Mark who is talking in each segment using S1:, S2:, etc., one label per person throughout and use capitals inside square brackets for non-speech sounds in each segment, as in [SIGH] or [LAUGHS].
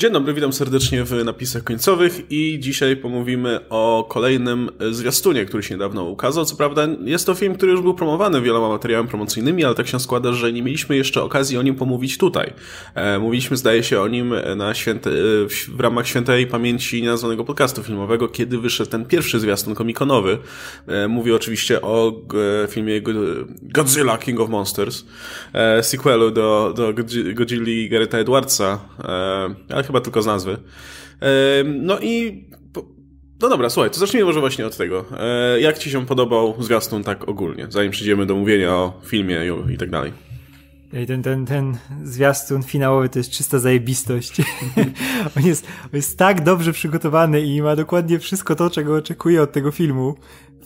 S1: Dzień dobry, witam serdecznie w napisach końcowych i dzisiaj pomówimy o kolejnym zwiastunie, który się niedawno ukazał. Co prawda jest to film, który już był promowany wieloma materiałami promocyjnymi, ale tak się składa, że nie mieliśmy jeszcze okazji o nim pomówić tutaj. E, mówiliśmy, zdaje się, o nim na święte, w ramach świętej pamięci nienazwanego podcastu filmowego, kiedy wyszedł ten pierwszy zwiastun komikonowy. E, mówię oczywiście o filmie Godzilla King of Monsters, e, sequelu do, do Godzilla Garetha Edwardsa, ale chyba tylko z nazwy. No i no dobra, słuchaj, to zacznijmy może właśnie od tego. E, jak ci się podobał zwiastun tak ogólnie, zanim przejdziemy do mówienia o filmie i, i tak dalej?
S2: Ten, ten, ten zwiastun finałowy to jest czysta zajebistość. [LAUGHS] on, jest, on jest tak dobrze przygotowany i ma dokładnie wszystko to, czego oczekuję od tego filmu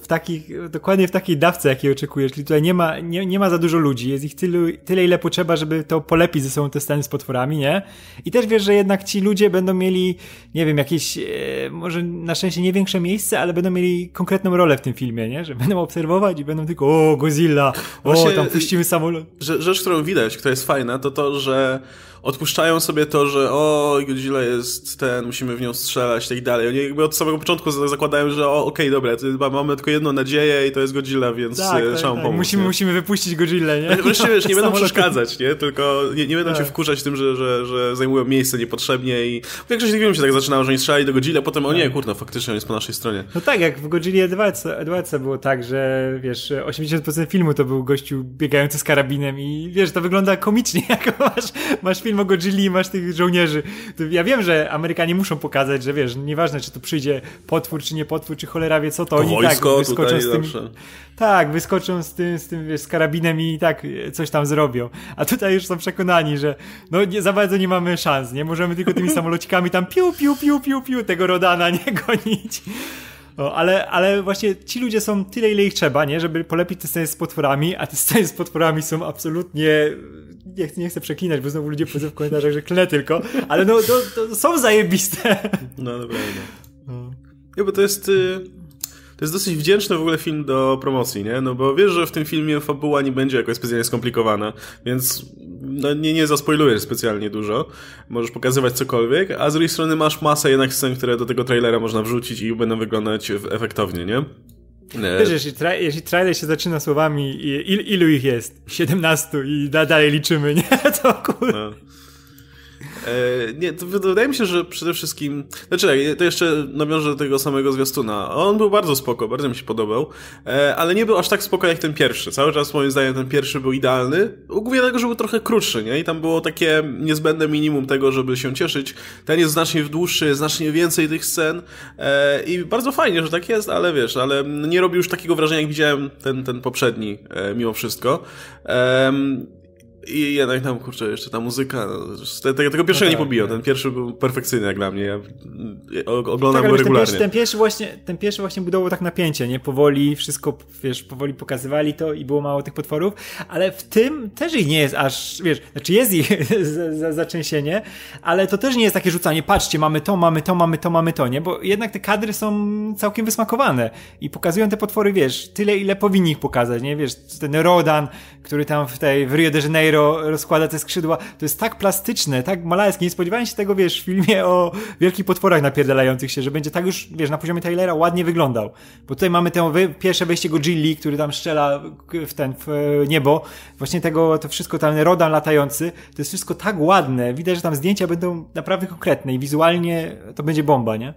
S2: w takich, dokładnie w takiej dawce, jakiej oczekujesz. Czyli tutaj nie ma, nie, nie ma za dużo ludzi, jest ich tylu, tyle, ile potrzeba, żeby to polepić ze sobą te sceny z potworami, nie? I też wiesz, że jednak ci ludzie będą mieli, nie wiem, jakieś, e, może na szczęście nie większe miejsce, ale będą mieli konkretną rolę w tym filmie, nie? Że będą obserwować i będą tylko, o, Godzilla, Właśnie, o, tam puścimy samolot.
S1: Rzecz, którą widać, która jest fajna, to to, że odpuszczają sobie to, że o, Godzilla jest ten, musimy w nią strzelać i tak dalej. Oni jakby od samego początku zakładają, że o, okej, okay, dobra, mamy tylko jedną nadzieję i to jest Godzilla, więc tak, tak, trzeba tak. pomóc.
S2: Musimy, musimy wypuścić Godzilla, nie?
S1: Wreszcie, wiesz, nie [LAUGHS] będą przeszkadzać, nie? Tylko nie, nie będą tak. się wkurzać tym, że, że, że zajmują miejsce niepotrzebnie i w większości filmów się tak zaczynało, że oni strzelali do Godzilla, potem o nie, tak. kurno, faktycznie on jest po naszej stronie.
S2: No tak, jak w Godzilla Edwardsa, Edwardsa było tak, że wiesz, 80% filmu to był gościu biegający z karabinem i wiesz, to wygląda komicznie, [LAUGHS] jak masz, masz film o Godzilla i masz tych żołnierzy. Ja wiem, że Amerykanie muszą pokazać, że wiesz, nieważne czy to przyjdzie potwór, czy nie potwór, czy cholera wie co, to, to oni tak wyskoczą z tym. Zawsze. Tak, wyskoczą z tym, z tym wiesz, z karabinem i tak coś tam zrobią. A tutaj już są przekonani, że no nie, za bardzo nie mamy szans, nie? Możemy tylko tymi [LAUGHS] samolocikami tam piu, piu, piu, piu, piu tego Rodana nie [LAUGHS] gonić. No, ale, ale właśnie ci ludzie są tyle, ile ich trzeba, nie? Żeby polepić te sceny z potworami, a te sceny z potworami są absolutnie nie, nie chcę przeklinać, bo znowu ludzie powiedzą w komentarzach, że klę tylko, ale no to, to są zajebiste.
S1: No naprawdę. No. Nie, bo to jest... Y, to jest dosyć wdzięczny w ogóle film do promocji, nie? No bo wiesz, że w tym filmie fabuła nie będzie jakoś specjalnie skomplikowana, więc no, nie, nie zaspoilujesz specjalnie dużo. Możesz pokazywać cokolwiek, a z drugiej strony masz masę jednak scen, które do tego trailera można wrzucić i będą wyglądać efektownie, nie?
S2: Wiesz, jeśli, tra jeśli trailer się zaczyna słowami il, ilu ich jest? 17 i dalej liczymy, nie? [LAUGHS] To kur... No.
S1: E, nie, to wydaje mi się, że przede wszystkim. Znaczy, to jeszcze nawiążę do tego samego zwiastuna. On był bardzo spoko, bardzo mi się podobał, e, ale nie był aż tak spoko jak ten pierwszy. Cały czas moim zdaniem ten pierwszy był idealny. Głównie dlatego, że był trochę krótszy, nie? I tam było takie niezbędne minimum tego, żeby się cieszyć. Ten jest znacznie dłuższy, znacznie więcej tych scen e, i bardzo fajnie, że tak jest, ale wiesz, ale nie robi już takiego wrażenia, jak widziałem ten, ten poprzedni mimo wszystko. I jednak tam, kurczę, jeszcze ta muzyka, tego, tego pierwszego no tak, nie pobiją, ten pierwszy był perfekcyjny jak dla mnie, ja oglądam tak, go regularnie.
S2: Ten pierwszy, ten pierwszy, właśnie, ten pierwszy właśnie budował tak napięcie, nie? Powoli wszystko, wiesz, powoli pokazywali to i było mało tych potworów, ale w tym też ich nie jest aż, wiesz, znaczy jest ich [LAUGHS] zaczęsienie, ale to też nie jest takie rzucanie, patrzcie, mamy to, mamy to, mamy to, mamy to, nie? Bo jednak te kadry są całkiem wysmakowane i pokazują te potwory, wiesz, tyle ile powinni ich pokazać, nie? Wiesz, ten Rodan, który tam w tej, w Rio de Janeiro rozkłada te skrzydła. To jest tak plastyczne, tak malarskie. Nie spodziewałem się tego, wiesz, w filmie o wielkich potworach napierdalających się, że będzie tak już, wiesz, na poziomie Taylora ładnie wyglądał. Bo tutaj mamy to pierwsze wejście Godzilli, który tam strzela w ten, w niebo. Właśnie tego, to wszystko tam, Rodan latający, to jest wszystko tak ładne. Widać, że tam zdjęcia będą naprawdę konkretne i wizualnie to będzie bomba, nie?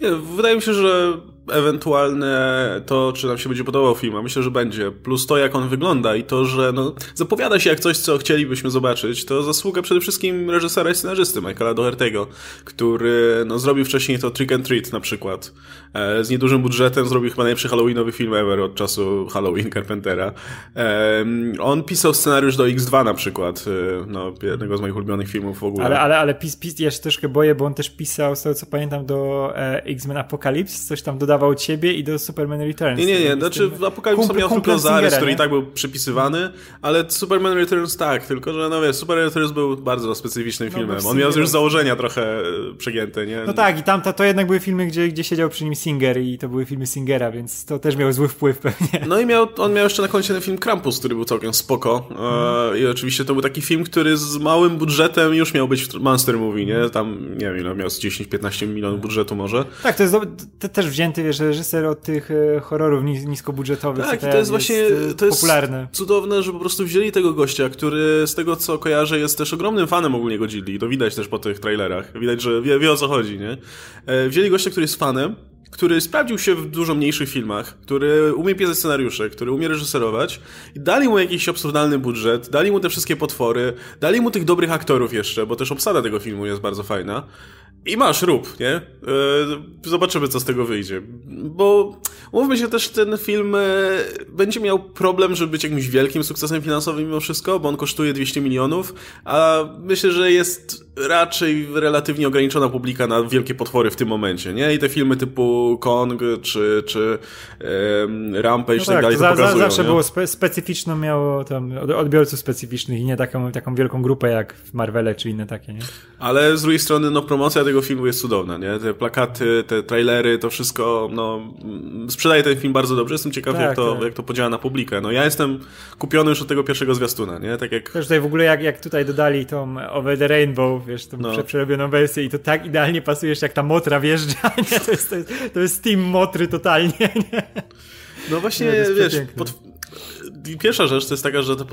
S1: nie wydaje mi się, że ewentualne to, czy nam się będzie podobał film, a myślę, że będzie. Plus to, jak on wygląda i to, że no, zapowiada się jak coś, co chcielibyśmy zobaczyć, to zasługa przede wszystkim reżysera i scenarzysty Michaela Doherty'ego, który no, zrobił wcześniej to Trick and Treat na przykład. E, z niedużym budżetem zrobił chyba najlepszy Halloweenowy film ever od czasu Halloween Carpentera. E, on pisał scenariusz do X2 na przykład, e, no, jednego z moich ulubionych filmów w ogóle.
S2: Ale, ale, ale pis, pis, ja się troszkę boję, bo on też pisał, z tego co pamiętam, do X-Men Apocalypse, coś tam dodał dodawał od siebie i do Superman Returns.
S1: Nie, nie, nie, znaczy w Apokalipsa miał tylko zarys, który i tak był przypisywany, ale Superman Returns tak, tylko że no wiesz, Superman Returns był bardzo specyficznym no, filmem. On miał już założenia trochę e, przegięte, nie?
S2: No tak, i tam to, jednak były filmy, gdzie, gdzie siedział przy nim Singer i to były filmy Singera, więc to też miał zły wpływ pewnie.
S1: No i miał, on miał jeszcze na koncie ten film Krampus, który był całkiem spoko. Hmm. I oczywiście to był taki film, który z małym budżetem już miał być monster movie, nie? Tam, nie wiem ile miał, 10-15 milionów budżetu może.
S2: Tak, to jest to też wzięty, wiesz, reżyser od tych e, horrorów niskobudżetowych.
S1: Tak, i to jest właśnie to jest popularne. cudowne, że po prostu wzięli tego gościa, który z tego co kojarzę jest też ogromnym fanem ogólnie Godzilli. To widać też po tych trailerach. Widać, że wie, wie o co chodzi, nie? E, wzięli gościa, który jest fanem, który sprawdził się w dużo mniejszych filmach, który umie pisać scenariusze, który umie reżyserować i dali mu jakiś absurdalny budżet, dali mu te wszystkie potwory, dali mu tych dobrych aktorów jeszcze, bo też obsada tego filmu jest bardzo fajna. I masz, rób, nie? E, zobaczymy, co z tego wyjdzie. Bo mówmy się też, ten film e, będzie miał problem, żeby być jakimś wielkim sukcesem finansowym mimo wszystko, bo on kosztuje 200 milionów, a myślę, że jest raczej relatywnie ograniczona publika na wielkie potwory w tym momencie, nie? I te filmy typu Kong czy, czy um, Rampage no tak, tak dalej to, to pokazują.
S2: Zawsze
S1: nie?
S2: było spe specyficzną, miało tam odbiorców specyficznych i nie taką, taką wielką grupę jak w Marvele czy inne takie, nie?
S1: Ale z drugiej strony, no promocja tego filmu jest cudowna, nie? Te plakaty, te trailery, to wszystko, no sprzedaje ten film bardzo dobrze. Jestem ciekaw, tak, jak, to, tak. jak to podziała na publikę. No ja jestem kupiony już od tego pierwszego zwiastuna, nie? Tak jak...
S2: Też tutaj w ogóle jak, jak tutaj dodali tą Over the Rainbow, wiesz, tą no. przerobioną wersję i to tak idealnie pasujesz, jak ta motra wjeżdża, [LAUGHS] nie? To jest, to jest, to jest team motry totalnie, nie?
S1: No właśnie, no, wiesz, pod, pierwsza rzecz to jest taka, że te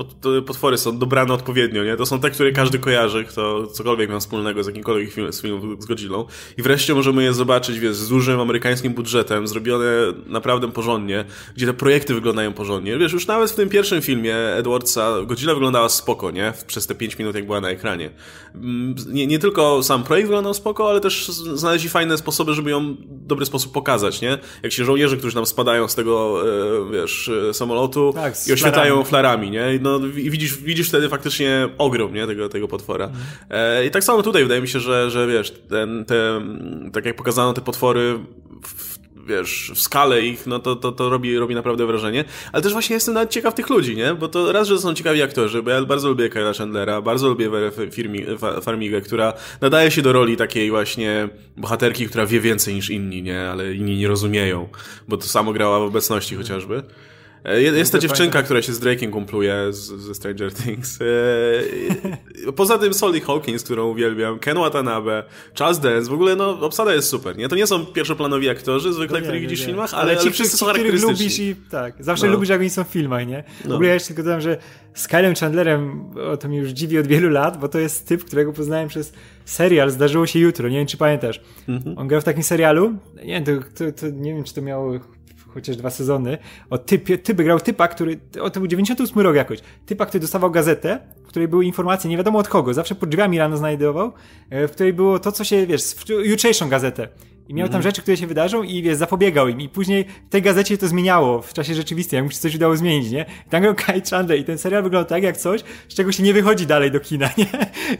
S1: potwory są dobrane odpowiednio, nie? To są te, które każdy kojarzy, kto cokolwiek ma wspólnego z jakimkolwiek film, z filmem z Godzillą. I wreszcie możemy je zobaczyć, wiesz, z dużym amerykańskim budżetem, zrobione naprawdę porządnie, gdzie te projekty wyglądają porządnie. Wiesz, już nawet w tym pierwszym filmie Edwardsa Godzilla wyglądała spoko, nie? Przez te 5 minut, jak była na ekranie. Mm, nie, nie tylko sam projekt wyglądał spoko, ale też znaleźli fajne sposoby, żeby ją w dobry sposób pokazać, nie? Jak się żołnierze, którzy tam spadają z tego, e, wiesz, e, samolotu tak, i oświetlają flarami, nie? No, I widzisz, widzisz wtedy faktycznie ogrom, nie? Tego, tego potwora. Mhm. E, I tak samo tutaj wydaje mi się, że, że wiesz, ten, te, tak jak pokazano te potwory w, wiesz, w skalę ich, no to, to, to robi, robi naprawdę wrażenie. Ale też właśnie jestem nawet ciekaw tych ludzi, nie? Bo to raz, że są ciekawi aktorzy, bo ja bardzo lubię Kyla Chandlera, bardzo lubię Werę Farmigę, która nadaje się do roli takiej właśnie bohaterki, która wie więcej niż inni, nie? Ale inni nie rozumieją, bo to samo grała w obecności chociażby. E, jest ta dziewczynka, która się z Drake'iem kumpluje z, ze Stranger Things. E, poza tym Solly Hawkins, którą uwielbiam, Ken Watanabe, Charles Dance, w ogóle no, obsada jest super, nie? To nie są pierwszoplanowi aktorzy, zwykle, no których widzisz w filmach, ale, ale ci wszyscy są charakterystyczni. lubisz i
S2: tak, zawsze no. lubisz, jak oni są w filmach, nie? W no. ogóle ja jeszcze tylko dodam, że z Kylem Chandlerem, o, to mi już dziwi od wielu lat, bo to jest typ, którego poznałem przez serial Zdarzyło się jutro, nie wiem, czy pamiętasz. Mhm. On grał w takim serialu, nie wiem, to, to, to, nie wiem, czy to miało chociaż dwa sezony, o typie, typy, grał typa, który, o to był 98 rok jakoś, typa, który dostawał gazetę, w której były informacje, nie wiadomo od kogo, zawsze pod drzwiami rano znajdował, e, w której było to, co się, wiesz, jutrzejszą gazetę. I miał tam mhm. rzeczy, które się wydarzą i wiesz, zapobiegał im. I później w tej gazecie to zmieniało w czasie rzeczywistym, jak mu się coś udało zmienić, nie? I tam grał [LAUGHS] Kai Chandler i ten serial wygląda tak jak coś, z czego się nie wychodzi dalej do kina, [LAUGHS] nie?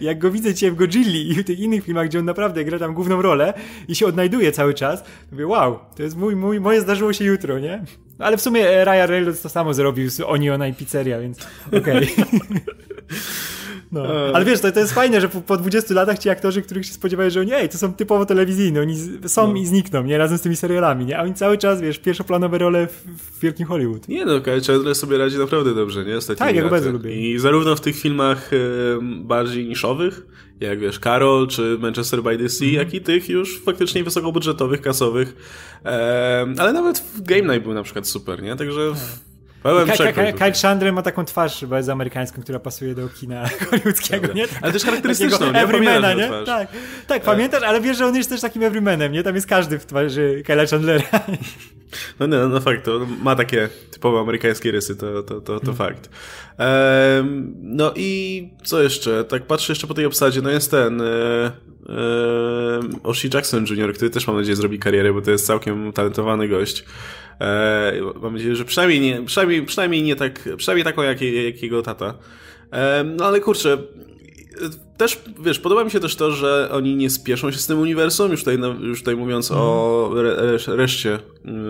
S2: Jak go widzę dzisiaj w Godzilli i w tych innych filmach, gdzie on naprawdę gra tam główną rolę i się odnajduje cały czas, to mówię, wow, to jest mój, mój, moje zdarzyło się jutro, nie? Ale w sumie e, Ryan Reynolds to samo zrobił z Oniona i Pizzeria, więc okej. Okay. [LAUGHS] No. Ale wiesz, to, to jest fajne, że po, po 20 latach ci aktorzy, których się spodziewałeś, że oni, ej, to są typowo telewizyjni, oni są no. i znikną, nie? Razem z tymi serialami, nie? A oni cały czas, wiesz, pierwszoplanowe role w, w wielkim Hollywood.
S1: Nie no, Kyle Chandler sobie radzi naprawdę dobrze, nie?
S2: Ostatnimi tak, ja go bardzo lubię.
S1: I zarówno w tych filmach e, bardziej niszowych, jak wiesz, Carol czy Manchester by the Sea, mm -hmm. jak i tych już faktycznie wysokobudżetowych, kasowych. E, ale nawet w Game Night był na przykład super, nie? Także... Tak.
S2: Pełen Kyle Chandler ma taką twarz z amerykańską, która pasuje do kina [LAUGHS] hollywoodzkiego, nie?
S1: Ale też [LAUGHS] charakterystyczną, nie?
S2: Everymana, nie? Tak, tak, pamiętasz, ale wiesz, że on jest też takim everymanem, nie? Tam jest każdy w twarzy Kyla Chandlera. [LAUGHS]
S1: No nie, no, no fakt, to ma takie typowo amerykańskie rysy, to, to, to, to fakt. Ehm, no i co jeszcze? Tak patrzę jeszcze po tej obsadzie, no jest ten... E, e, Jackson Jr., który też mam nadzieję zrobi karierę, bo to jest całkiem talentowany gość. E, mam nadzieję, że przynajmniej nie, przynajmniej, przynajmniej nie tak, przynajmniej taką jak, jak jego tata. E, no ale kurczę, też, wiesz, podoba mi się też to, że oni nie spieszą się z tym uniwersum, już tutaj, już tutaj mówiąc mm. o re, reszcie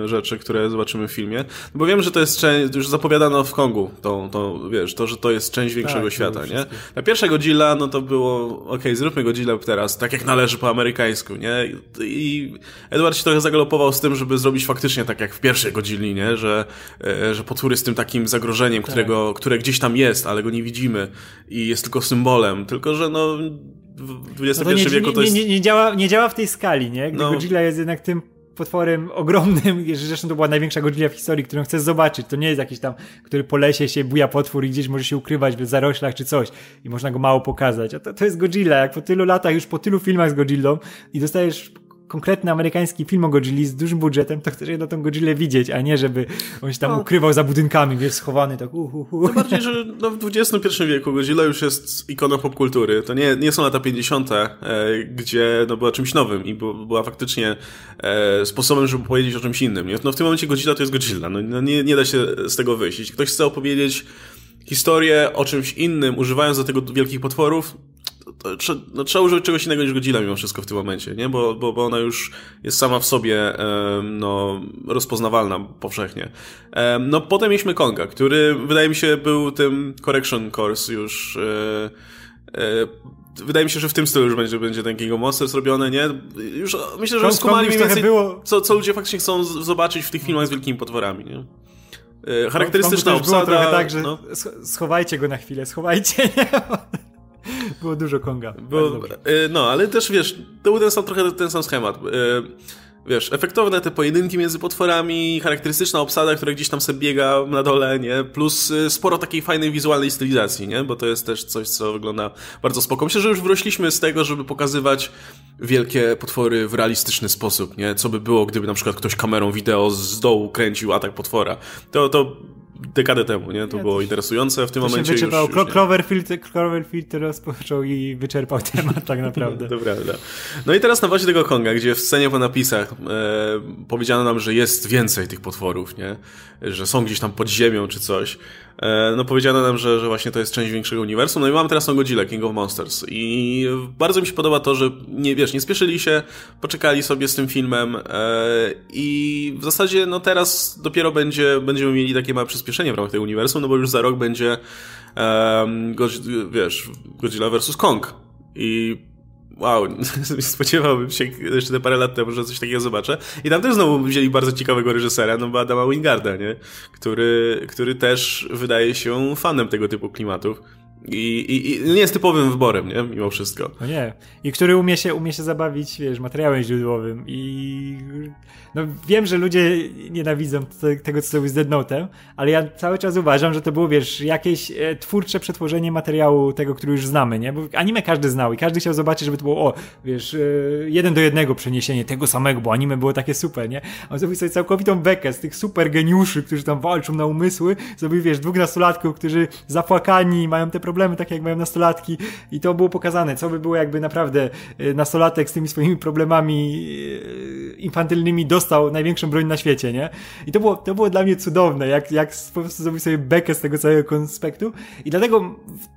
S1: rzeczy, które zobaczymy w filmie, bo wiem, że to jest część, już zapowiadano w Kongu, to, to wiesz, to, że to jest część większego tak, świata, nie? Na pierwsza Godzilla, no to było, okej, okay, zróbmy Godzilla teraz, tak jak należy po amerykańsku, nie? I Edward się trochę zagalopował z tym, żeby zrobić faktycznie tak jak w pierwszej Godzilli, nie? Że, e, że potwór jest tym takim zagrożeniem, tak. którego, które gdzieś tam jest, ale go nie widzimy i jest tylko symbolem, tylko że no w XXI no nie, wieku to jest...
S2: Nie, nie, nie, działa, nie działa w tej skali, nie? Gdy no. Godzilla jest jednak tym potworem ogromnym, [LAUGHS] zresztą to była największa Godzilla w historii, którą chcesz zobaczyć. To nie jest jakiś tam, który po lesie się buja potwór i gdzieś może się ukrywać w zaroślach czy coś i można go mało pokazać. A to, to jest Godzilla, jak po tylu latach, już po tylu filmach z Godzillą i dostajesz konkretny amerykański film o Godzilli z dużym budżetem, to chcesz jedną tą Godzillę widzieć, a nie żeby on się tam no. ukrywał za budynkami, wiesz, schowany tak uh, uh, uh.
S1: To bardziej, że no, w XXI wieku Godzilla już jest ikoną popkultury. To nie, nie są lata 50., e, gdzie no, była czymś nowym i była faktycznie e, sposobem, żeby powiedzieć o czymś innym. Nie? No w tym momencie Godzilla to jest Godzilla. No, no nie, nie da się z tego wyjść. Jeśli ktoś chce opowiedzieć historię o czymś innym, używając do tego wielkich potworów, to, to, no, trzeba użyć czegoś innego niż Godzilla mimo wszystko w tym momencie, nie? Bo, bo, bo ona już jest sama w sobie no, rozpoznawalna powszechnie. No potem mieliśmy Konga, który wydaje mi się był tym correction course już e, e, wydaje mi się, że w tym stylu już będzie, będzie ten King of Monsters robione, nie? Już myślę, że już skumali mniej więcej, było... co, co ludzie faktycznie chcą zobaczyć w tych filmach z wielkimi potworami, nie? E, charakterystyczna obsada.
S2: Było trochę tak, że no. schowajcie go na chwilę, schowajcie? [LAUGHS] [LAUGHS] Było dużo Konga. Było,
S1: e, no, ale też wiesz, to był ten sam, trochę ten sam schemat. E, wiesz, efektowne te pojedynki między potworami, charakterystyczna obsada, która gdzieś tam sobie biega na dole, nie? Plus e, sporo takiej fajnej wizualnej stylizacji, nie? Bo to jest też coś, co wygląda bardzo spoko. Myślę, że już wróciliśmy z tego, żeby pokazywać wielkie potwory w realistyczny sposób, nie? Co by było, gdyby na przykład ktoś kamerą wideo z dołu kręcił atak potwora. To, to dekadę temu, nie? To ja było interesujące w tym to momencie.
S2: Się wyczerpał. Już, już Cloverfield, Cloverfield rozpoczął i wyczerpał temat tak naprawdę. [LAUGHS]
S1: to prawda. No i teraz na bazie tego Konga, gdzie w scenie po napisach e, powiedziano nam, że jest więcej tych potworów, nie? Że są gdzieś tam pod ziemią czy coś. E, no powiedziano nam, że, że właśnie to jest część większego uniwersum. No i mamy teraz tą Godzilla, King of Monsters. I bardzo mi się podoba to, że nie, wiesz, nie spieszyli się, poczekali sobie z tym filmem e, i w zasadzie no teraz dopiero będzie, będziemy mieli takie małe przyspieszenie w ramach tego uniwersum, no bo już za rok będzie um, wiesz, Godzilla vs. Kong. I wow, [LAUGHS] spodziewałbym się jeszcze te parę lat temu, że coś takiego zobaczę. I tam też znowu wzięli bardzo ciekawego reżysera, no bo Adama Wingarda, nie? Który, który też wydaje się fanem tego typu klimatów. I, i, I, nie jest typowym wyborem, nie? Mimo wszystko.
S2: No nie. I który umie się, umie się zabawić, wiesz, materiałem źródłowym. I no wiem, że ludzie nienawidzą tego, co zrobił z Dead Note'em, ale ja cały czas uważam, że to było, wiesz, jakieś e, twórcze przetworzenie materiału tego, który już znamy, nie? Bo anime każdy znał i każdy chciał zobaczyć, żeby to było, o, wiesz, e, jeden do jednego przeniesienie tego samego, bo anime było takie super, nie? A on zrobił sobie całkowitą bekę z tych super geniuszy, którzy tam walczą na umysły, zrobił, wiesz, dwóch nastolatków, którzy zapłakani, mają te problemy takie, jak mają nastolatki i to było pokazane, co by było jakby naprawdę e, nastolatek z tymi swoimi problemami e, infantylnymi dostał największą broń na świecie, nie? I to było, to było dla mnie cudowne, jak, jak po prostu zrobił sobie bekę z tego całego konspektu i dlatego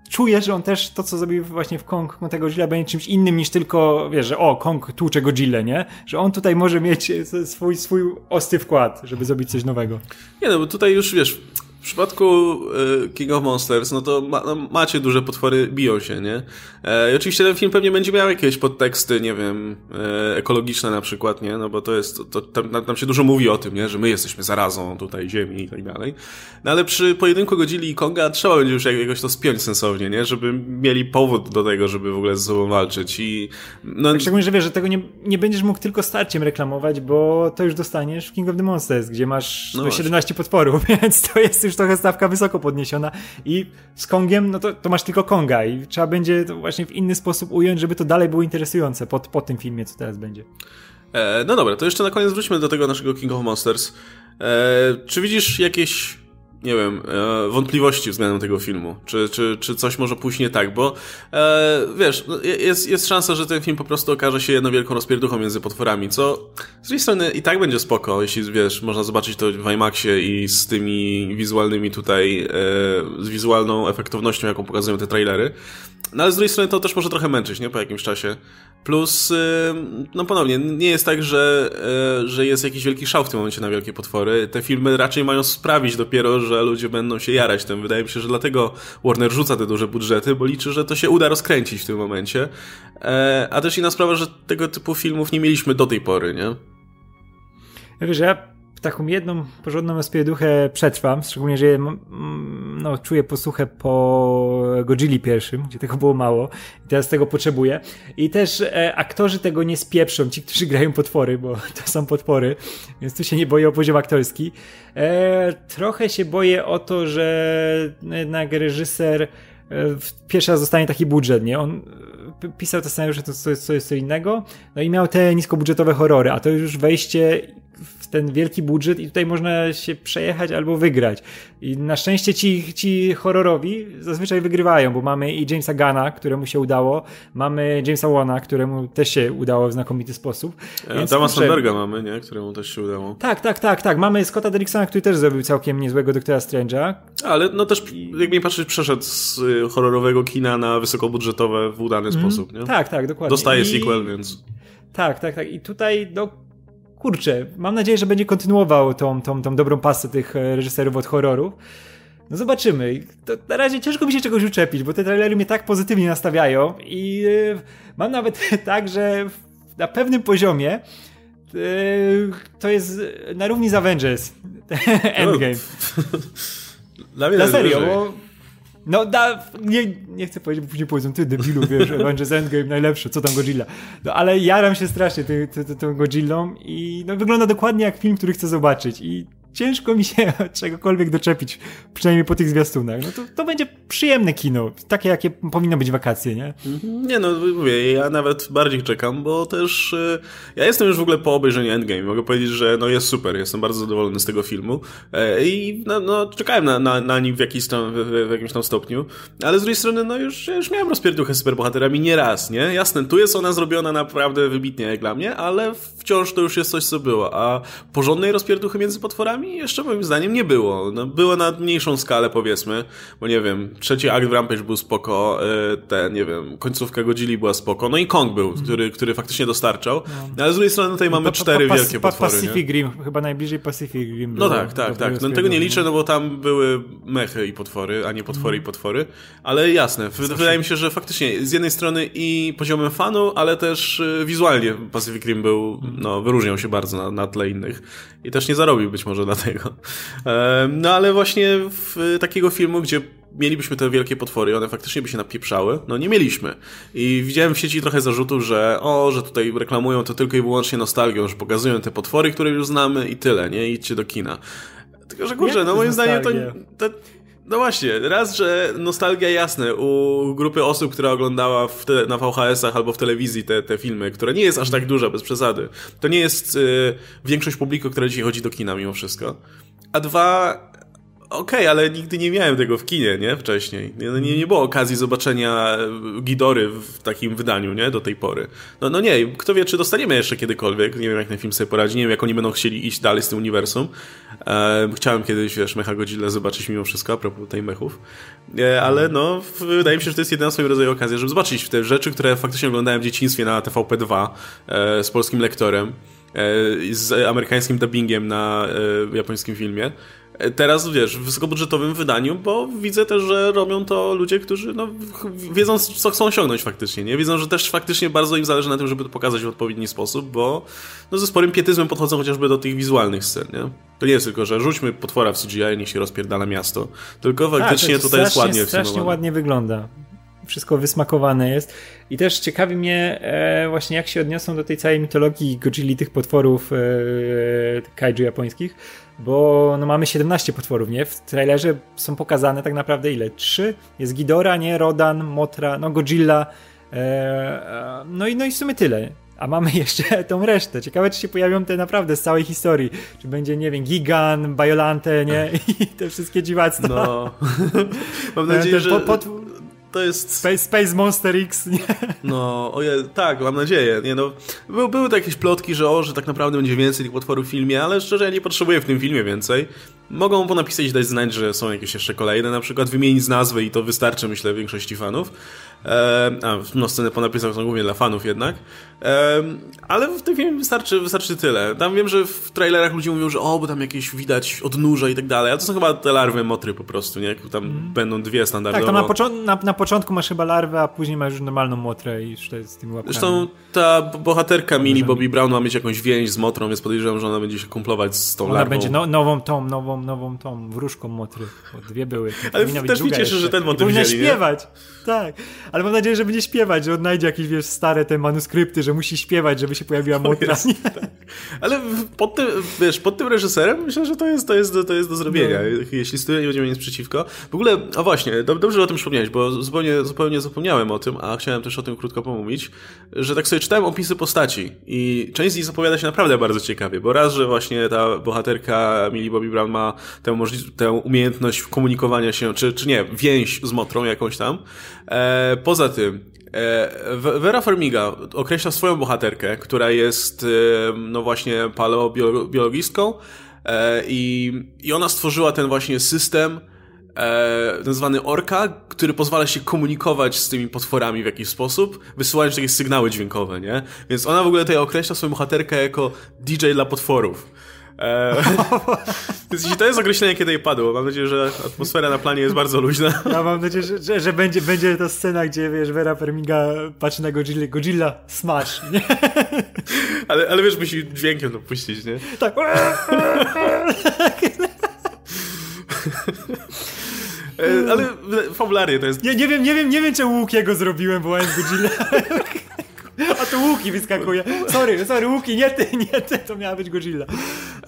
S2: czuję, że on też to, co zrobił właśnie w Kong tego Godzilla będzie czymś innym niż tylko, wiesz, że o, Kong tłucze Godzilla, nie? Że on tutaj może mieć swój, swój ostry wkład, żeby zrobić coś nowego.
S1: Nie no, bo tutaj już, wiesz, w przypadku y, King of Monsters, no to ma, no, macie duże potwory, biją się, nie? E, I oczywiście ten film pewnie będzie miał jakieś podteksty, nie wiem, e, ekologiczne na przykład, nie? No bo to jest, to, tam, tam się dużo mówi o tym, nie? Że my jesteśmy zarazą tutaj ziemi i tak dalej. No ale przy pojedynku Godzilli i Konga trzeba będzie już jakoś to spiąć sensownie, nie? Żeby mieli powód do tego, żeby w ogóle ze sobą walczyć i...
S2: No... Tak, szczególnie, że wiesz, że tego nie, nie będziesz mógł tylko starciem reklamować, bo to już dostaniesz w King of the Monsters, gdzie masz no 17 potworów, [LAUGHS] więc to jest już trochę stawka wysoko podniesiona i z Kongiem, no to, to masz tylko Konga i trzeba będzie to właśnie w inny sposób ująć, żeby to dalej było interesujące po, po tym filmie, co teraz będzie.
S1: E, no dobra, to jeszcze na koniec wróćmy do tego naszego King of Monsters. E, czy widzisz jakieś nie wiem, e, wątpliwości względem tego filmu. Czy, czy, czy coś może pójść nie tak, bo e, wiesz, no, jest, jest szansa, że ten film po prostu okaże się jedną wielką rozpierduchą między potworami, co z drugiej strony i tak będzie spoko, jeśli wiesz, można zobaczyć to w IMAXie i z tymi wizualnymi tutaj, e, z wizualną efektownością, jaką pokazują te trailery. no ale z drugiej strony to też może trochę męczyć, nie? Po jakimś czasie. Plus, no ponownie, nie jest tak, że, e, że jest jakiś wielki szał w tym momencie na wielkie potwory. Te filmy raczej mają sprawić dopiero, że ludzie będą się jarać tym. Wydaje mi się, że dlatego Warner rzuca te duże budżety, bo liczy, że to się uda rozkręcić w tym momencie. E, a też inna sprawa, że tego typu filmów nie mieliśmy do tej pory, nie?
S2: Ja wiesz, ja taką jedną porządną rozpierduchę przetrwam, szczególnie, że no, czuję posłuchę po Godzilli pierwszym, gdzie tego było mało i teraz tego potrzebuję. I też e, aktorzy tego nie spieprzą, ci, którzy [LAUGHS] grają potwory, bo [LAUGHS] to są potwory, więc tu się nie boję o poziom aktorski. E, trochę się boję o to, że jednak reżyser e, pierwszy raz zostanie taki budżet, nie? On pisał te scenariusze, to, to, jest, co innego, no i miał te niskobudżetowe horrory, a to już wejście ten wielki budżet i tutaj można się przejechać albo wygrać. I na szczęście ci, ci horrorowi zazwyczaj wygrywają, bo mamy i Jamesa Gana, któremu się udało, mamy Jamesa Wana, któremu też się udało w znakomity sposób.
S1: Więc, Dama Sandberga mamy, nie? Któremu też się udało.
S2: Tak, tak, tak, tak. Mamy Scotta Derricksona, który też zrobił całkiem niezłego Doktora Strange'a.
S1: Ale no też, jak mi patrzeć, przeszedł z y, horrorowego kina na wysokobudżetowe w udany mm, sposób, nie?
S2: Tak, tak, dokładnie.
S1: Dostaje I... sequel, więc...
S2: Tak, tak, tak. I tutaj no, kurczę, mam nadzieję, że będzie kontynuował tą, tą, tą dobrą pasę tych e, reżyserów od horrorów. No zobaczymy. To na razie ciężko mi się czegoś uczepić, bo te trailery mnie tak pozytywnie nastawiają i yy, mam nawet [LAUGHS] tak, że na pewnym poziomie yy, to jest na równi z Avengers [LAUGHS] Endgame. [LAUGHS]
S1: Dla mnie na
S2: serio, bo no, da, nie, nie chcę powiedzieć, bo później powiedzą, ty debilu, wiesz, [LAUGHS] Avengers Endgame najlepsze, co tam Godzilla. No, ale jaram się strasznie tą, tą, tą Godzillą i no, wygląda dokładnie jak film, który chcę zobaczyć i ciężko mi się [LAUGHS] czegokolwiek doczepić, przynajmniej po tych zwiastunach. No to, to będzie przyjemne kino, takie jakie powinno być wakacje, nie?
S1: Mhm. Nie no, mówię, ja nawet bardziej czekam, bo też y, ja jestem już w ogóle po obejrzeniu Endgame. Mogę powiedzieć, że no jest super, jestem bardzo zadowolony z tego filmu e, i no, no czekałem na, na, na nim w, jakiś tam, w, w, jakimś tam stopniu, ale z drugiej strony no już, już miałem rozpierduchę z superbohaterami nie raz, nie? Jasne, tu jest ona zrobiona naprawdę wybitnie jak dla mnie, ale wciąż to już jest coś, co było, a porządnej rozpierduchy między potworami jeszcze moim zdaniem nie było. No, było na mniejszą skalę powiedzmy, bo nie wiem, trzeci akt w Rampage był spoko, e, te, nie wiem, końcówka Godzilli była spoko, no i Kong był, mhm. który, który faktycznie dostarczał, no. ale z drugiej strony tutaj mamy pa, pa, cztery pa, wielkie potwory.
S2: Pacific Rim, chyba najbliżej Pacific Rim.
S1: No tak, tak, tak. No tego nie liczę, no bo tam były mechy i potwory, a nie potwory i mhm. potwory, ale jasne, wydaje mi się, że faktycznie z jednej strony i poziomem fanu, ale też e, wizualnie Pacific Rim był, no, wyróżniał się bardzo na, na tle innych i też nie zarobił być może dlatego. No ale właśnie w takiego filmu, gdzie mielibyśmy te wielkie potwory, one faktycznie by się napieprzały, no nie mieliśmy. I widziałem w sieci trochę zarzutów, że o, że tutaj reklamują to tylko i wyłącznie nostalgią, że pokazują te potwory, które już znamy i tyle, nie? Idźcie do kina. Tylko, że kurczę, no moim zdaniem to, to no właśnie, raz, że nostalgia jasne u grupy osób, która oglądała te, na VHS-ach albo w telewizji te, te filmy, która nie jest aż tak duża, bez przesady. To nie jest y, większość publiku, która dzisiaj chodzi do kina mimo wszystko. A dwa, Okej, okay, ale nigdy nie miałem tego w kinie, nie? Wcześniej. Nie, no nie, było okazji zobaczenia Gidory w takim wydaniu, nie? Do tej pory. No, no nie, kto wie, czy dostaniemy jeszcze kiedykolwiek. Nie wiem, jak ten film sobie poradzi. Nie wiem, jak oni będą chcieli iść dalej z tym uniwersum. E, chciałem kiedyś, wiesz, Mecha Godzilla zobaczyć mimo wszystko, a propos tej mechów. E, ale no, wydaje mi się, że to jest jedyna swojego rodzaju okazja, żeby zobaczyć te rzeczy, które faktycznie oglądałem w dzieciństwie na TVP2 e, z polskim lektorem e, z amerykańskim dubbingiem na e, japońskim filmie teraz, wiesz, w wysokobudżetowym wydaniu, bo widzę też, że robią to ludzie, którzy no, wiedzą, co chcą osiągnąć faktycznie, nie? Wiedzą, że też faktycznie bardzo im zależy na tym, żeby to pokazać w odpowiedni sposób, bo no, ze sporym pietyzmem podchodzą chociażby do tych wizualnych scen, nie? To nie jest tylko, że rzućmy potwora w CGI, niech się rozpierdala miasto, tylko tak, faktycznie tak, tutaj jest ładnie
S2: strasznie ładnie wygląda wszystko wysmakowane jest. I też ciekawi mnie e, właśnie jak się odniosą do tej całej mitologii Godzilli, tych potworów e, kaiju japońskich, bo no mamy 17 potworów, nie? W trailerze są pokazane tak naprawdę ile? Trzy? Jest Ghidorah, nie? Rodan, Motra, no Godzilla, e, no, i, no i w sumie tyle. A mamy [LAUGHS] jeszcze tą resztę. Ciekawe, czy się pojawią te naprawdę z całej historii. Czy będzie, nie wiem, Gigan, Bajolante, nie? [LAUGHS] I te wszystkie dziwactwa.
S1: No. [LAUGHS] Mam nadzieję, że... Pot, to jest...
S2: Space, Space Monster X, nie?
S1: No, oje, tak, mam nadzieję. Nie, no, by, były to jakieś plotki, że o, że tak naprawdę będzie więcej tych potworów w filmie, ale szczerze ja nie potrzebuję w tym filmie więcej. mogą po napisać i dać znać, że są jakieś jeszcze kolejne, na przykład wymienić z nazwy i to wystarczy, myślę, większości fanów. E, a, no sceny po napisach są głównie dla fanów jednak. E, ale w tym filmie wystarczy, wystarczy tyle. Tam wiem, że w trailerach ludzie mówią, że o, bo tam jakieś widać odnóża i tak dalej, a to są chyba te larwy motry po prostu, nie? Tam mm. będą dwie standardowo.
S2: Tak, to na, na, na, początku masz chyba larwę, a później masz już normalną motrę i już to jest z tymi łapkami.
S1: Zresztą ta bohaterka mini Bobby Brown ma mieć jakąś więź z motrą, więc podejrzewam, że ona będzie się kumplować z tą
S2: ona
S1: larwą.
S2: będzie no, nową tą, nową, nową tą wróżką motry, bo dwie były.
S1: Ale też mi cieszy, że ten motyw
S2: wzięli,
S1: śpiewać,
S2: nie? tak. Ale mam nadzieję, że będzie śpiewać, że odnajdzie jakieś, wiesz, stare te manuskrypty, że musi śpiewać, żeby się pojawiła motra. Tak.
S1: Ale pod tym, wiesz, pod tym reżyserem myślę, że to jest, to jest, to jest do zrobienia, no. jeśli studia nie będzie mieć nic przeciwko. W ogóle, a właśnie, dobrze, że o tym przypomniałeś, bo zupełnie, zupełnie zapomniałem o tym, a chciałem też o tym krótko pomówić, że tak sobie czytałem opisy postaci i część z nich zapowiada się naprawdę bardzo ciekawie, bo raz, że właśnie ta bohaterka Millie Bobby Brown ma tę, tę umiejętność komunikowania się, czy, czy nie, więź z motrą jakąś tam. E, poza tym, E, Vera Farmiga określa swoją bohaterkę, która jest, e, no właśnie, paleobiologistką e, i, i ona stworzyła ten właśnie system, ten zwany Orka, który pozwala się komunikować z tymi potworami w jakiś sposób, wysyłając takie sygnały dźwiękowe, nie? Więc ona w ogóle tutaj określa swoją bohaterkę jako DJ dla potworów. [LAUGHS] Eee, to jest określenie, kiedy padło. Mam nadzieję, że atmosfera na planie jest bardzo luźna.
S2: Ja mam nadzieję, że, że, że będzie, będzie ta scena, gdzie wiesz, Vera Fermiga patrzy na Godzilla, Godzilla smash, nie? [LAUGHS]
S1: Ale, ale wiesz, musi dźwiękiem to puścić, nie?
S2: Tak.
S1: E, ale fabularnie to jest...
S2: Nie, nie wiem, nie wiem, nie wiem, czemu Łukiego zrobiłem, wołając Godzilla. [LAUGHS] A to Łuki wyskakuje. Sorry, sorry, Łuki, nie ty, nie ty, to miała być Godzilla.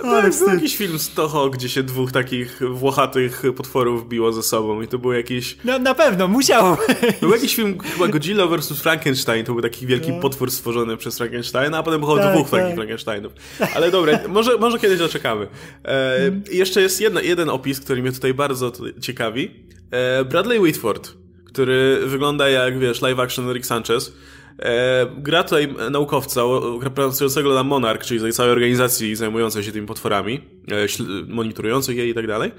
S1: No, był jakiś film z Toho, gdzie się dwóch takich włochatych potworów biło ze sobą i to był jakiś...
S2: No, na pewno, musiało.
S1: Był jakiś film, chyba Godzilla vs. Frankenstein, to był taki wielki no. potwór stworzony przez Frankensteina, a potem było tak, dwóch tak. takich Frankensteinów. Ale dobra, może, może kiedyś doczekamy. E, hmm. Jeszcze jest jedna, jeden opis, który mnie tutaj bardzo ciekawi. E, Bradley Whitford, który wygląda jak, wiesz, live action Rick Sanchez, E, gra tutaj naukowca pracującego na Monarch, czyli całej organizacji zajmującej się tymi potworami, e, monitorujących je i tak dalej.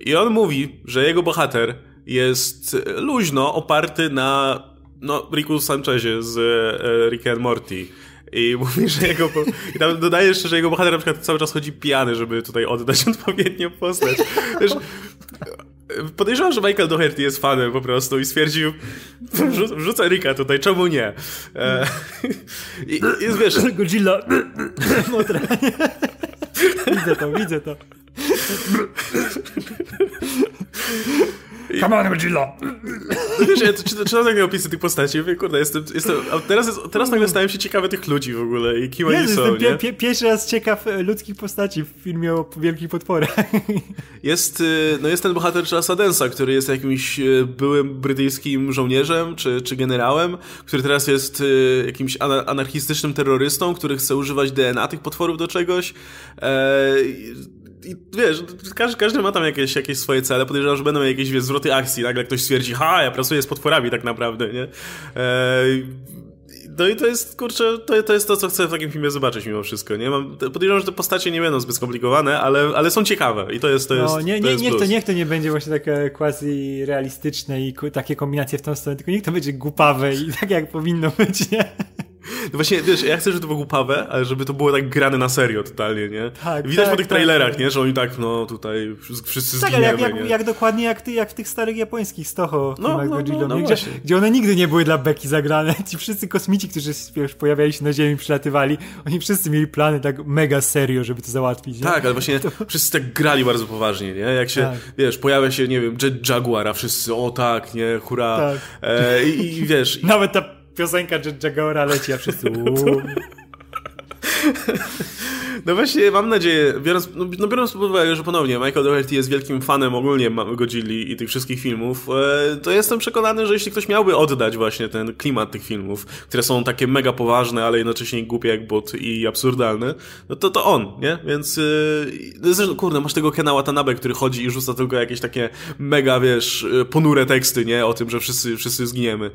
S1: I on mówi, że jego bohater jest luźno oparty na no, Ricku Sanchezie z e, Rick and Morty. I [LAUGHS] mówi, że jego. I tam dodaje jeszcze, że jego bohater na przykład cały czas chodzi pijany, żeby tutaj oddać [LAUGHS] odpowiednią postać. Wiesz, Podejrzewam, że Michael Doherty jest fanem po prostu i stwierdził, wrzucę Rika tutaj, czemu nie? E, [LAUGHS] i, jest, wiesz...
S2: Godzilla. [LAUGHS] Motra. widzę to, widzę to. Come on, Godzilla!
S1: Wiesz, ja czytam, czytam takie opisy tych postaci mówię, kurde, jestem, jestem a teraz, jest, teraz nagle stałem się ciekawy tych ludzi w ogóle i kim oni są,
S2: nie? Pie, pierwszy raz ciekaw e, ludzkich postaci w filmie o wielkich potworach. [LAUGHS]
S1: Jest, y, no jest ten bohater Charlesa Densa, który jest jakimś y, byłym brytyjskim żołnierzem czy, czy generałem, który teraz jest jakimś anarchistycznym terrorystą, który chce używać DNA tych potworów do czegoś. E, i wiesz, każdy, każdy ma tam jakieś, jakieś swoje cele, podejrzewam, że będą jakieś wiesz, zwroty akcji, nagle ktoś stwierdzi, ha, ja pracuję z potworami tak naprawdę, nie? Eee, no i to jest, kurczę, to, to jest to, co chcę w takim filmie zobaczyć mimo wszystko, nie? Mam, podejrzewam, że te postacie nie będą zbyt skomplikowane, ale, ale są ciekawe i to jest, to no, jest,
S2: nie,
S1: to
S2: nie,
S1: jest
S2: niech, to, niech to nie będzie właśnie takie quasi realistyczne i takie kombinacje w tą stronę, tylko niech to będzie głupawe i [LAUGHS] tak jak powinno być, nie?
S1: No właśnie, wiesz, ja chcę, żeby to było głupawe, ale żeby to było tak grane na serio totalnie, nie? Tak, Widać tak, po tych trailerach, tak. nie? Że oni tak, no tutaj wszyscy tak, zginiemy,
S2: jak, jak, jak, dokładnie jak, ty, jak w tych starych japońskich Stoho no, no, no, no, gdzie, gdzie, one nigdy nie były dla Beki zagrane. [LAUGHS] Ci wszyscy kosmici, którzy wiesz, pojawiali się na Ziemi, przylatywali, oni wszyscy mieli plany tak mega serio, żeby to załatwić. Nie?
S1: Tak, ale właśnie [LAUGHS] to... wszyscy tak grali bardzo poważnie, nie? Jak się, tak. wiesz, pojawia się, nie wiem, Jet Jaguar, a wszyscy, o tak, nie, hura. Tak. E, i, I wiesz...
S2: Nawet ta piosenka Jet Jaguara leci, a wszyscy [LAUGHS]
S1: No właśnie, mam nadzieję, biorąc, no, no biorąc pod uwagę, że ponownie Michael Doherty jest wielkim fanem ogólnie Godzilli i tych wszystkich filmów, e, to jestem przekonany, że jeśli ktoś miałby oddać właśnie ten klimat tych filmów, które są takie mega poważne, ale jednocześnie głupie jak bot i absurdalne, no to to on, nie? Więc yy, kurde, masz tego Kena Watanabe, który chodzi i rzuca tylko jakieś takie mega, wiesz, ponure teksty, nie? O tym, że wszyscy, wszyscy zginiemy.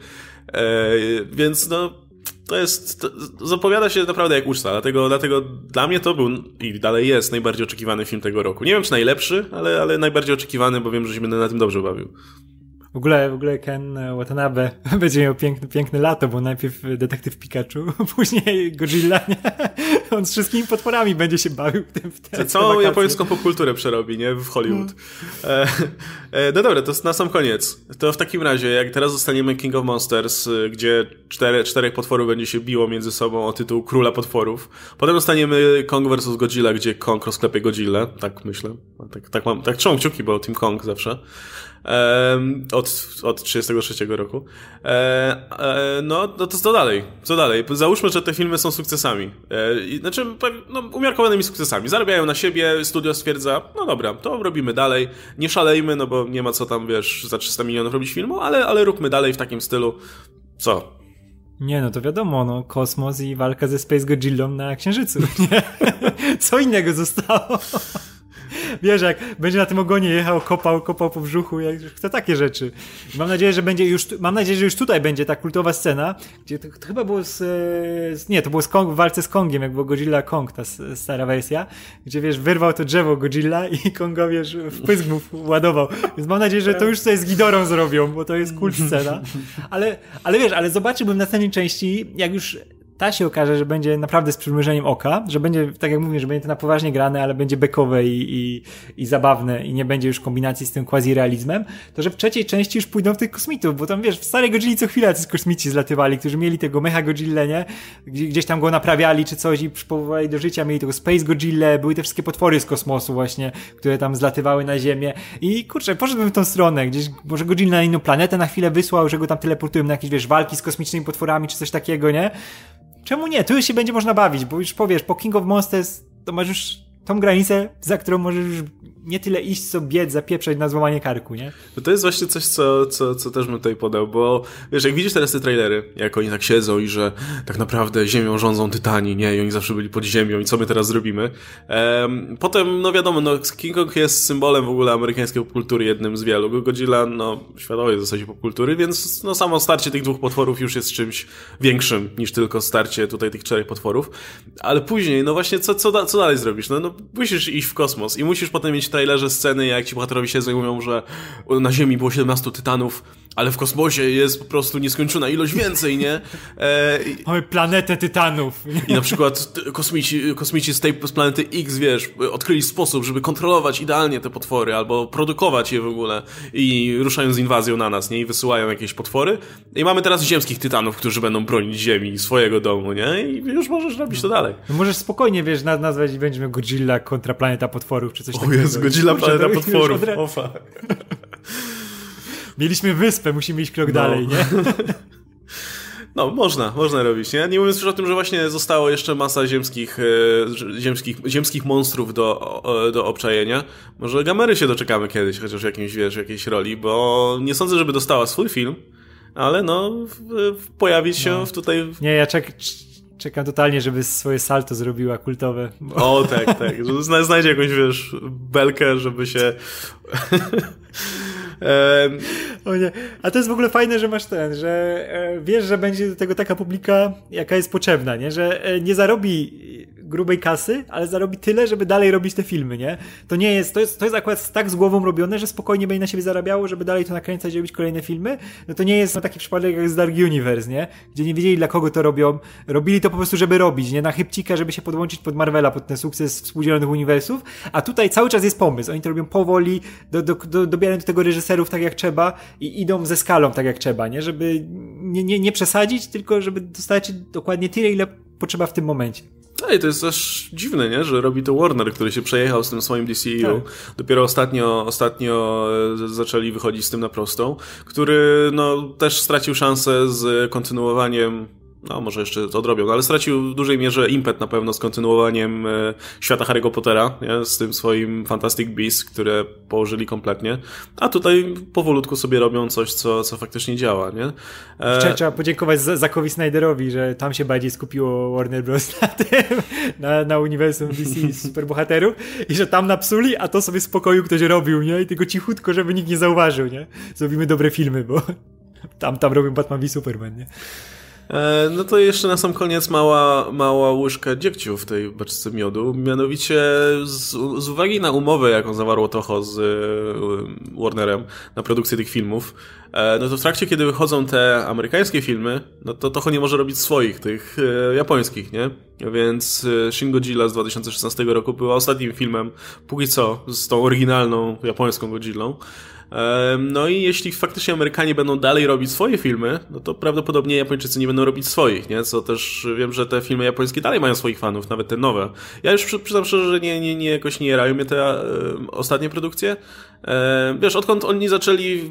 S1: E, więc no to jest, to zapowiada się naprawdę jak uczta, dlatego, dlatego dla mnie to był i dalej jest najbardziej oczekiwany film tego roku. Nie wiem, czy najlepszy, ale, ale najbardziej oczekiwany, bo wiem, że się będę na tym dobrze bawił.
S2: W ogóle, w ogóle Ken Watanabe [LAUGHS] będzie miał piękne, piękne lato, bo najpierw detektyw Pikachu, [LAUGHS] później Godzilla, nie? [LAUGHS] On z wszystkimi potworami będzie się bawił w tym. W
S1: te, Całą japońską popkulturę przerobi, nie? W Hollywood. No. E, no dobra, to na sam koniec. To w takim razie, jak teraz zostaniemy King of Monsters, y, gdzie czterech potworów będzie się biło między sobą o tytuł Króla Potworów. Potem zostaniemy Kong vs. Godzilla, gdzie Kong rozklepie Godzilla. Tak myślę. Tak, tak mam, tak trzymam kciuki, bo Team Kong zawsze od, od 33 roku. E, e, no, no to co dalej? Co dalej? Załóżmy, że te filmy są sukcesami. E, znaczy, no, umiarkowanymi sukcesami. Zarabiają na siebie, studio stwierdza, no dobra, to robimy dalej. Nie szalejmy, no bo nie ma co tam, wiesz, za 300 milionów robić filmu, ale, ale róbmy dalej w takim stylu. Co?
S2: Nie, no to wiadomo, no, kosmos i walka ze Space Godzillą na Księżycu, [LAUGHS] nie? Co innego zostało? Wiesz, jak będzie na tym ogonie jechał, kopał, kopał po brzuchu, jak chce takie rzeczy. mam nadzieję, że będzie już, mam nadzieję, że już tutaj będzie ta kultowa scena, gdzie to, to chyba było z, z, nie, to było z Kong, w walce z Kongiem, jak było Godzilla Kong, ta stara wersja, gdzie wiesz, wyrwał to drzewo Godzilla i [LAUGHS] Kongowie w pysk mu ładował. Więc mam nadzieję, że to już sobie z Gidorą zrobią, bo to jest kult scena. Ale, ale wiesz, ale zobaczyłbym w następnej części, jak już ta się okaże, że będzie naprawdę z przymrużeniem oka, że będzie, tak jak mówię, że będzie to na poważnie grane, ale będzie bekowe i, i, i zabawne i nie będzie już kombinacji z tym quasi-realizmem, to że w trzeciej części już pójdą w tych kosmitów, bo tam wiesz, w starej Godzilli co chwilę z kosmici zlatywali, którzy mieli tego mecha Godzilla, nie? Gdzieś tam go naprawiali czy coś i przypołowali do życia, mieli tego Space Godzilla, były te wszystkie potwory z kosmosu właśnie, które tam zlatywały na Ziemię i kurczę, poszedłbym w tą stronę, gdzieś może Godzilla na inną planetę na chwilę wysłał, że go tam teleportują na jakieś, wiesz, walki z kosmicznymi potworami czy coś takiego, nie? Czemu nie? Tu się będzie można bawić, bo już powiesz, po King of Monsters to masz już tą granicę, za którą możesz już nie tyle iść, co biec, zapieprzać na złamanie karku, nie?
S1: No to jest właśnie coś, co, co, co też bym tutaj podał, bo wiesz, jak widzisz teraz te trailery, jak oni tak siedzą i że tak naprawdę ziemią rządzą tytani, nie? I oni zawsze byli pod ziemią i co my teraz zrobimy? Ehm, potem, no wiadomo, no King Kong jest symbolem w ogóle amerykańskiej popkultury, jednym z wielu. Godzilla, no światowej w zasadzie popkultury, więc no samo starcie tych dwóch potworów już jest czymś większym niż tylko starcie tutaj tych czterech potworów. Ale później, no właśnie, co, co, co dalej zrobisz? No, no musisz iść w kosmos i musisz potem mieć trailerze sceny, jak ci bohaterowie siedzą i mówią, że na Ziemi było 17 tytanów, ale w kosmosie jest po prostu nieskończona ilość więcej, nie?
S2: E, Mamy planetę tytanów.
S1: I na przykład kosmici, kosmici z tej z planety X, wiesz, odkryli sposób, żeby kontrolować idealnie te potwory, albo produkować je w ogóle i ruszają z inwazją na nas, nie? I wysyłają jakieś potwory. I mamy teraz ziemskich tytanów, którzy będą bronić Ziemi, swojego domu, nie? I już możesz robić to dalej.
S2: No możesz spokojnie, wiesz, nazwać i będziemy Godzilla kontra planeta potworów, czy coś o takiego.
S1: O jest Godzilla planeta potworów. O fuck.
S2: Mieliśmy wyspę, musimy iść krok no. dalej, nie? [LAUGHS]
S1: No, można, można robić, nie? Nie mówiąc już o tym, że właśnie zostało jeszcze masa ziemskich, e, ziemskich, ziemskich monstrów do, do obczajenia. Może Gamery się doczekamy kiedyś, chociaż w jakimś, wiesz, jakiejś roli, bo nie sądzę, żeby dostała swój film, ale no, pojawić się no. tutaj...
S2: Nie, ja czek czekam totalnie, żeby swoje salto zrobiła kultowe.
S1: Bo... O, tak, tak. Znajdzie jakąś, wiesz, belkę, żeby się... [LAUGHS]
S2: o nie. A to jest w ogóle fajne, że masz ten, że e, wiesz, że będzie do tego taka publika, jaka jest potrzebna, nie? Że e, nie zarobi grubej kasy, ale zarobi tyle, żeby dalej robić te filmy, nie? To nie jest, to jest, to jest akurat tak z głową robione, że spokojnie będzie na siebie zarabiało, żeby dalej to nakręcać i robić kolejne filmy. No to nie jest no, taki przypadek jak z Dark Universe, nie? Gdzie nie wiedzieli dla kogo to robią. Robili to po prostu, żeby robić, nie? Na chybcika, żeby się podłączyć pod Marvela, pod ten sukces współdzielonych uniwersów. A tutaj cały czas jest pomysł. Oni to robią powoli, do, do, do, dobierają do tego reżyserów tak jak trzeba i idą ze skalą tak jak trzeba, nie? Żeby nie, nie, nie przesadzić, tylko żeby dostać dokładnie tyle, ile potrzeba w tym momencie.
S1: Tak, to jest też dziwne, nie? że robi to Warner, który się przejechał z tym swoim DCU. Tak. Dopiero ostatnio, ostatnio e, zaczęli wychodzić z tym na prostą, który no, też stracił szansę z kontynuowaniem no może jeszcze odrobią, no, ale stracił w dużej mierze impet na pewno z kontynuowaniem e, świata Harry'ego Pottera, nie? z tym swoim Fantastic Beasts, które położyli kompletnie, a tutaj powolutku sobie robią coś, co, co faktycznie działa, nie?
S2: E... Trzeba podziękować Zackowi Snyderowi, że tam się bardziej skupiło Warner Bros. [LAUGHS] na tym, na, na uniwersum DC superbohaterów i że tam napsuli, a to sobie w spokoju ktoś robił, nie? I tylko cichutko, żeby nikt nie zauważył, nie? Zrobimy dobre filmy, bo tam, tam robią Batman v Superman, nie?
S1: E, no to jeszcze na sam koniec mała, mała łyżka dziegciu w tej beczce miodu. Mianowicie z, z uwagi na umowę, jaką zawarło Toho z e, Warnerem na produkcję tych filmów, e, no to w trakcie, kiedy wychodzą te amerykańskie filmy, no to Toho nie może robić swoich, tych japońskich, nie? Więc Shin Godzilla z 2016 roku była ostatnim filmem, póki co, z tą oryginalną japońską Godzillą. No i jeśli faktycznie Amerykanie będą dalej robić swoje filmy, no to prawdopodobnie Japończycy nie będą robić swoich, nie? Co też wiem, że te filmy japońskie dalej mają swoich fanów, nawet te nowe. Ja już przyznam szczerze, że nie, nie, nie jakoś nie jarają mnie te e, ostatnie produkcje. E, wiesz, odkąd oni zaczęli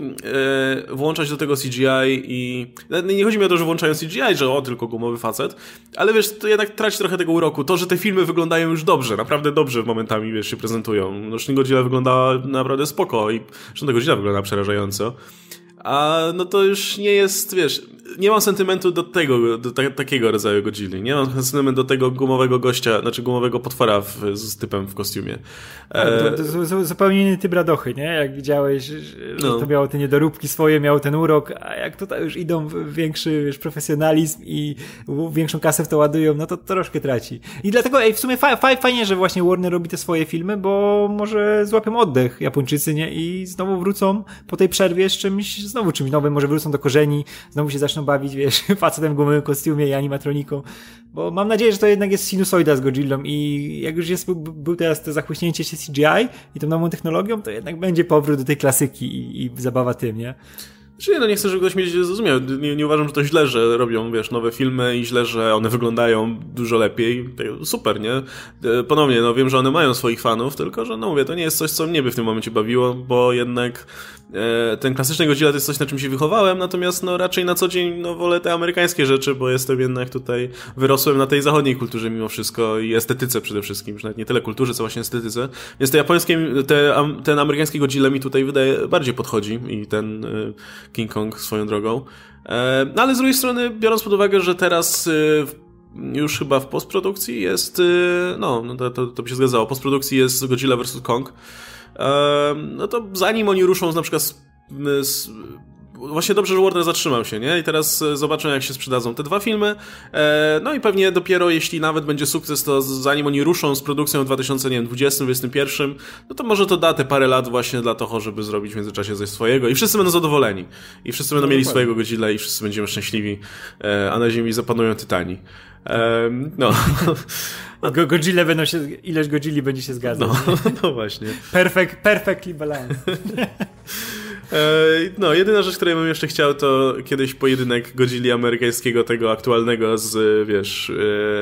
S1: e, włączać do tego CGI i nie chodzi mi o to, że włączają CGI, że o, tylko gumowy facet, ale wiesz, to jednak traci trochę tego uroku. To, że te filmy wyglądają już dobrze, naprawdę dobrze momentami, wiesz, się prezentują. Shin Godzilla wygląda naprawdę spoko i tego Godzilla wygląda przerażająco. A no to już nie jest, wiesz, nie mam sentymentu do tego, do ta, takiego rodzaju Godzilla. Nie mam sentymentu do tego gumowego gościa, znaczy gumowego potwora w, z typem w kostiumie.
S2: E... To, to, to, zupełnie inny typ radochy, nie? Jak widziałeś, że no. to miało te niedoróbki swoje, miało ten urok, a jak tutaj już idą większy wiesz, profesjonalizm i większą kasę w to ładują, no to troszkę traci. I dlatego, ej, w sumie fa fa fajnie, że właśnie Warner robi te swoje filmy, bo może złapią oddech Japończycy, nie? I znowu wrócą po tej przerwie z czymś, znowu czymś nowym, może wrócą do korzeni, znowu się zaczną bawić, wiesz, [LAUGHS] facetem w gumowym kostiumie i animatroniką, bo mam nadzieję, że to jednak jest sinusoida z Godzillą i jak już jest, był teraz to zachłyśnięcie się CGI i tą nową technologią, to jednak będzie powrót do tej klasyki i, i zabawa tym, nie?
S1: Czyli no nie chcę, żeby ktoś mnie zrozumiał. Nie, nie, uważam, że to źle, że robią, wiesz, nowe filmy i źle, że one wyglądają dużo lepiej. Super, nie? E, ponownie, no wiem, że one mają swoich fanów, tylko że no mówię, to nie jest coś, co mnie by w tym momencie bawiło, bo jednak e, ten klasyczny Godzilla to jest coś, na czym się wychowałem, natomiast no raczej na co dzień no wolę te amerykańskie rzeczy, bo jestem jednak tutaj, wyrosłem na tej zachodniej kulturze mimo wszystko i estetyce przede wszystkim, że nawet nie tyle kulturze, co właśnie estetyce. Więc te japońskie, te, ten amerykański Godzilla mi tutaj wydaje, bardziej podchodzi i ten e, King Kong swoją drogą. E, no ale z drugiej strony, biorąc pod uwagę, że teraz e, już chyba w postprodukcji jest, e, no, no to, to, to by się zgadzało, postprodukcji jest Godzilla vs. Kong, no to zanim oni ruszą na przykład z, z właśnie dobrze, że Warner zatrzymał się, nie? I teraz e, zobaczę, jak się sprzedadzą te dwa filmy. E, no i pewnie dopiero, jeśli nawet będzie sukces, to zanim oni ruszą z produkcją w 2020-2021, no to może to da te parę lat właśnie dla toho, żeby zrobić w międzyczasie coś swojego i wszyscy będą zadowoleni. I wszyscy będą no, mieli swojego Godzilla i wszyscy będziemy szczęśliwi, e, a na ziemi zapanują tytani. no. [LAUGHS]
S2: Go, Godzilla będą się, ileś Godzilli będzie się zgadzać.
S1: No, [LAUGHS] no właśnie.
S2: Perfect, perfectly balance. [LAUGHS]
S1: No, jedyna rzecz, której bym jeszcze chciał, to kiedyś pojedynek Godzilli amerykańskiego, tego aktualnego z, wiesz,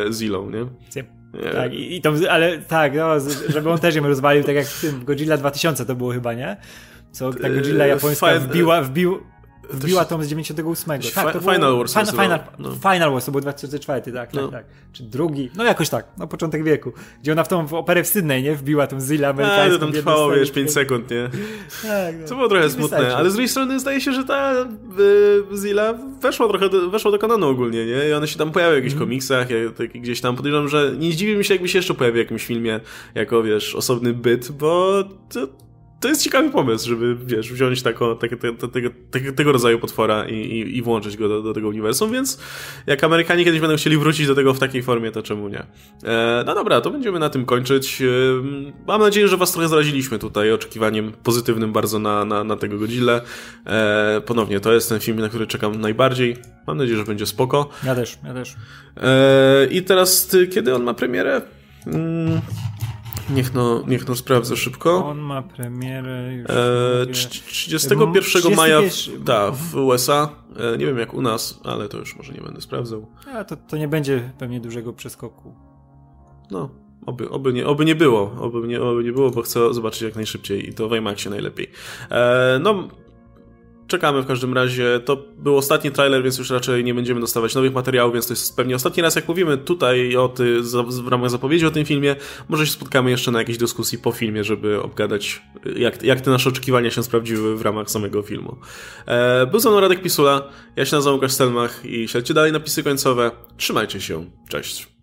S1: e, Zilą, nie?
S2: Nie. Tak, i, i to, ale tak, no, żeby on też ją rozwalił, tak jak w tym Godzilla 2000 to było chyba, nie? Co ta Godzilla e, japońska wbiła, wbił, Wbiła to z 98.
S1: Tak, to Final Wars.
S2: Final, Final, no. Final Wars to był 2004, tak, no. tak, tak. Czy drugi, no jakoś tak, no początek wieku. Gdzie ona w tą w operę w Sydney, nie? Wbiła tą Zilla amerykańską.
S1: A, to tam trwało, wiesz, 5 sekund, nie? [LAUGHS] Tak, no. To było trochę smutne, wystarczy. ale z drugiej strony zdaje się, że ta y, Zilla weszła trochę, do, weszła do kanonu ogólnie, nie? I ona się tam pojawia w jakichś mm. komiksach, jak, tak, gdzieś tam. Podejrzewam, że nie zdziwi mi się, jakby się jeszcze pojawił w jakimś filmie, jako, wiesz, osobny byt, bo to, to jest ciekawy pomysł, żeby, wiesz, wziąć tako, te, te, te, tego, tego rodzaju potwora i, i, i włączyć go do, do, tego uniwersum, więc jak Amerykanie kiedyś będą chcieli wrócić do tego w takiej formie, to czemu nie? E, no dobra, to będziemy na tym kończyć. E, mam nadzieję, że was trochę zraziliśmy tutaj oczekiwaniem pozytywnym bardzo na, na, na tego Godzilla. E, ponownie, to jest ten film, na który czekam najbardziej. Mam nadzieję, że będzie spoko.
S2: Ja też, ja też.
S1: E, I teraz, ty, kiedy on ma premierę? Hmm. Niech no, niech no sprawdzę szybko.
S2: On ma premierę już.
S1: E, 31 31... maja w, da, w USA. E, nie wiem jak u nas, ale to już może nie będę sprawdzał.
S2: A to, to nie będzie pewnie dużego przeskoku.
S1: No, oby, oby, nie, oby nie było. Oby nie, oby nie było, bo chcę zobaczyć jak najszybciej i to w IMAXie najlepiej. E, no, czekamy w każdym razie. To był ostatni trailer, więc już raczej nie będziemy dostawać nowych materiałów, więc to jest pewnie ostatni raz, jak mówimy tutaj o ty, w ramach zapowiedzi o tym filmie. Może się spotkamy jeszcze na jakiejś dyskusji po filmie, żeby obgadać, jak, jak te nasze oczekiwania się sprawdziły w ramach samego filmu. E, był ze mną Radek Pisula, ja się nazywam Łukasz Stelmach i śledźcie dalej napisy końcowe. Trzymajcie się, cześć.